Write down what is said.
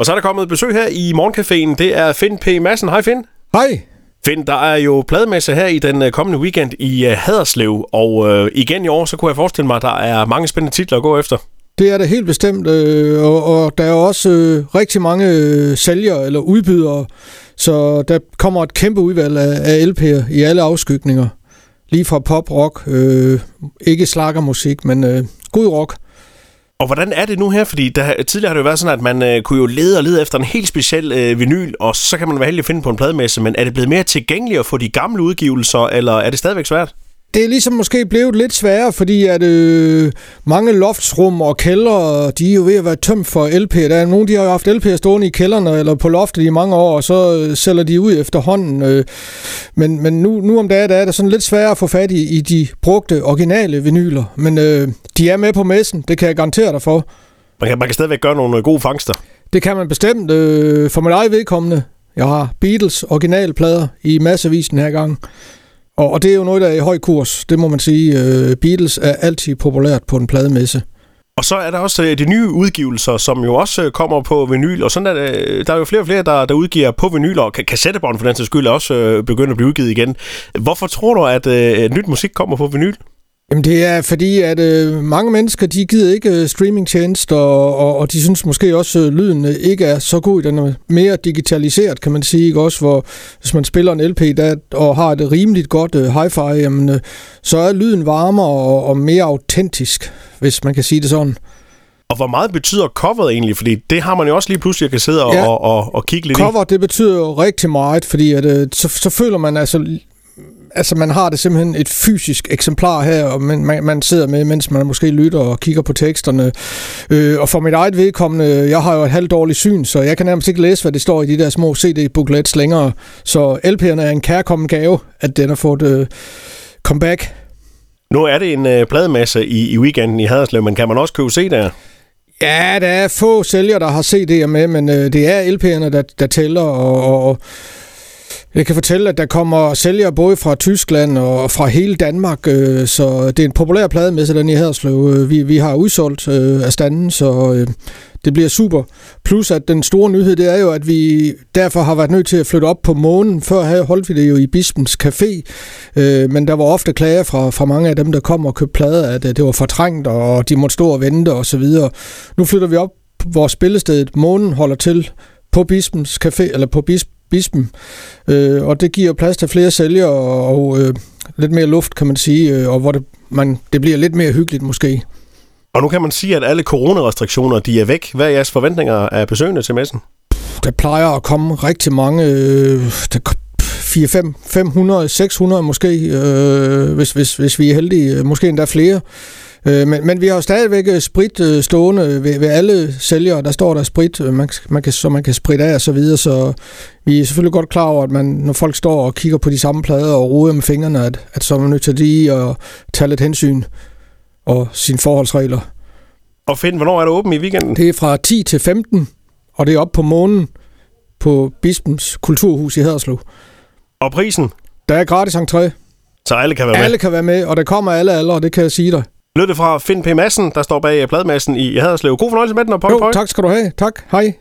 Og så er der kommet besøg her i Morgencaféen. Det er Finn P. Madsen. Hej Finn. Hej. Finn, der er jo plademesse her i den øh, kommende weekend i uh, Haderslev, og uh, igen i år, så kunne jeg forestille mig, at der er mange spændende titler at gå efter. Det er det helt bestemt, øh, og, og der er også øh, rigtig mange øh, sælgere eller udbydere, så der kommer et kæmpe udvalg af, af LP'er i alle afskygninger. Lige fra pop, rock, øh, ikke slakkermusik, men øh, god rock. Og hvordan er det nu her? Fordi der, tidligere har det jo været sådan, at man øh, kunne jo lede og lede efter en helt speciel øh, vinyl, og så kan man være heldig at finde på en plademesse, men er det blevet mere tilgængeligt at få de gamle udgivelser, eller er det stadigvæk svært? Det er ligesom måske blevet lidt sværere, fordi at øh, mange loftsrum og kælder, de er jo ved at være tømt for LP. Der er nogle, de har jo haft LP'er stående i kælderne eller på loftet i mange år, og så øh, sælger de ud efterhånden. Øh. Men, men nu, nu om dagen der er det sådan lidt sværere at få fat i, i de brugte, originale vinyler. Men øh, de er med på messen, det kan jeg garantere dig for. Man kan, man kan stadigvæk gøre nogle gode fangster. Det kan man bestemt. Øh, for mit eget vedkommende, jeg har Beatles originalplader i massevisen her gang. Og, og det er jo noget, der er i høj kurs, det må man sige. Øh, Beatles er altid populært på en plademesse. Og så er der også øh, de nye udgivelser, som jo også øh, kommer på vinyl, og sådan er det, der er jo flere og flere, der, der udgiver på vinyl, og kassettebånd for den sags skyld er også begyndt at blive udgivet igen. Hvorfor tror du, at uh, nyt musik kommer på vinyl? Jamen det er fordi, at øh, mange mennesker, de gider ikke øh, streamingtjenester, og, og, og de synes måske også, at øh, lyden øh, ikke er så god. Den er mere digitaliseret, kan man sige. Ikke? Også hvor, hvis man spiller en LP der, og har et rimeligt godt øh, hi-fi, jamen, øh, så er lyden varmere og, og mere autentisk, hvis man kan sige det sådan. Og hvor meget betyder coveret egentlig? Fordi det har man jo også lige pludselig kan sidde og, ja, og, og, og kigge lidt cover, i. Cover, det betyder jo rigtig meget, fordi at, øh, så, så føler man altså altså man har det simpelthen et fysisk eksemplar her, og man, man, man sidder med, mens man måske lytter og kigger på teksterne. Øh, og for mit eget vedkommende, jeg har jo et halvt dårligt syn, så jeg kan nærmest ikke læse, hvad det står i de der små CD-booklets længere. Så LP'erne er en kærkommen gave, at den har fået øh, comeback. Nu er det en øh, plademasse i, i weekenden i Haderslev, men kan man også købe CD'er? Ja, der er få sælgere, der har CD'er med, men øh, det er LP'erne, der, der tæller, og, og jeg kan fortælle, at der kommer sælgere både fra Tyskland og fra hele Danmark, øh, så det er en populær plade med, den i Haderslev. Øh, vi, vi har udsolgt øh, af standen, så øh, det bliver super. Plus at den store nyhed, det er jo, at vi derfor har været nødt til at flytte op på månen. Før holdt vi det jo i Bispens Café, øh, men der var ofte klager fra, fra mange af dem, der kom og købte plader, at det var fortrængt, og de måtte stå og vente og så videre. Nu flytter vi op, hvor spillestedet Månen holder til på Bispens Café, eller på Bispens bispen. Øh, og det giver plads til flere sælgere og øh, lidt mere luft, kan man sige, øh, og hvor det, man, det bliver lidt mere hyggeligt måske. Og nu kan man sige, at alle coronarestriktioner de er væk. Hvad er jeres forventninger af besøgende til messen? Der plejer at komme rigtig mange, øh, der 4, 5, 500, 600 måske, øh, hvis, hvis, hvis vi er heldige, måske endda flere. Øh, men, men vi har jo stadigvæk øh, sprit øh, stående ved, ved alle sælgere. Der står der sprit, man, man kan, så man kan spritte af og så videre. Så vi er selvfølgelig godt klar over, at man, når folk står og kigger på de samme plader og roder med fingrene, at, at så er man nødt til lige at tage lidt hensyn og sine forholdsregler. Og find, hvornår er det åbent i weekenden? Det er fra 10 til 15, og det er op på månen på Bispens Kulturhus i Haderslev. Og prisen? Der er gratis entré. Så alle kan være med? Alle kan være med, og der kommer alle aldre, det kan jeg sige dig. Lød det fra Finn P. Madsen, der står bag pladmassen i Haderslev. God fornøjelse med den, og pøj, jo, tak skal du have. Tak. Hej.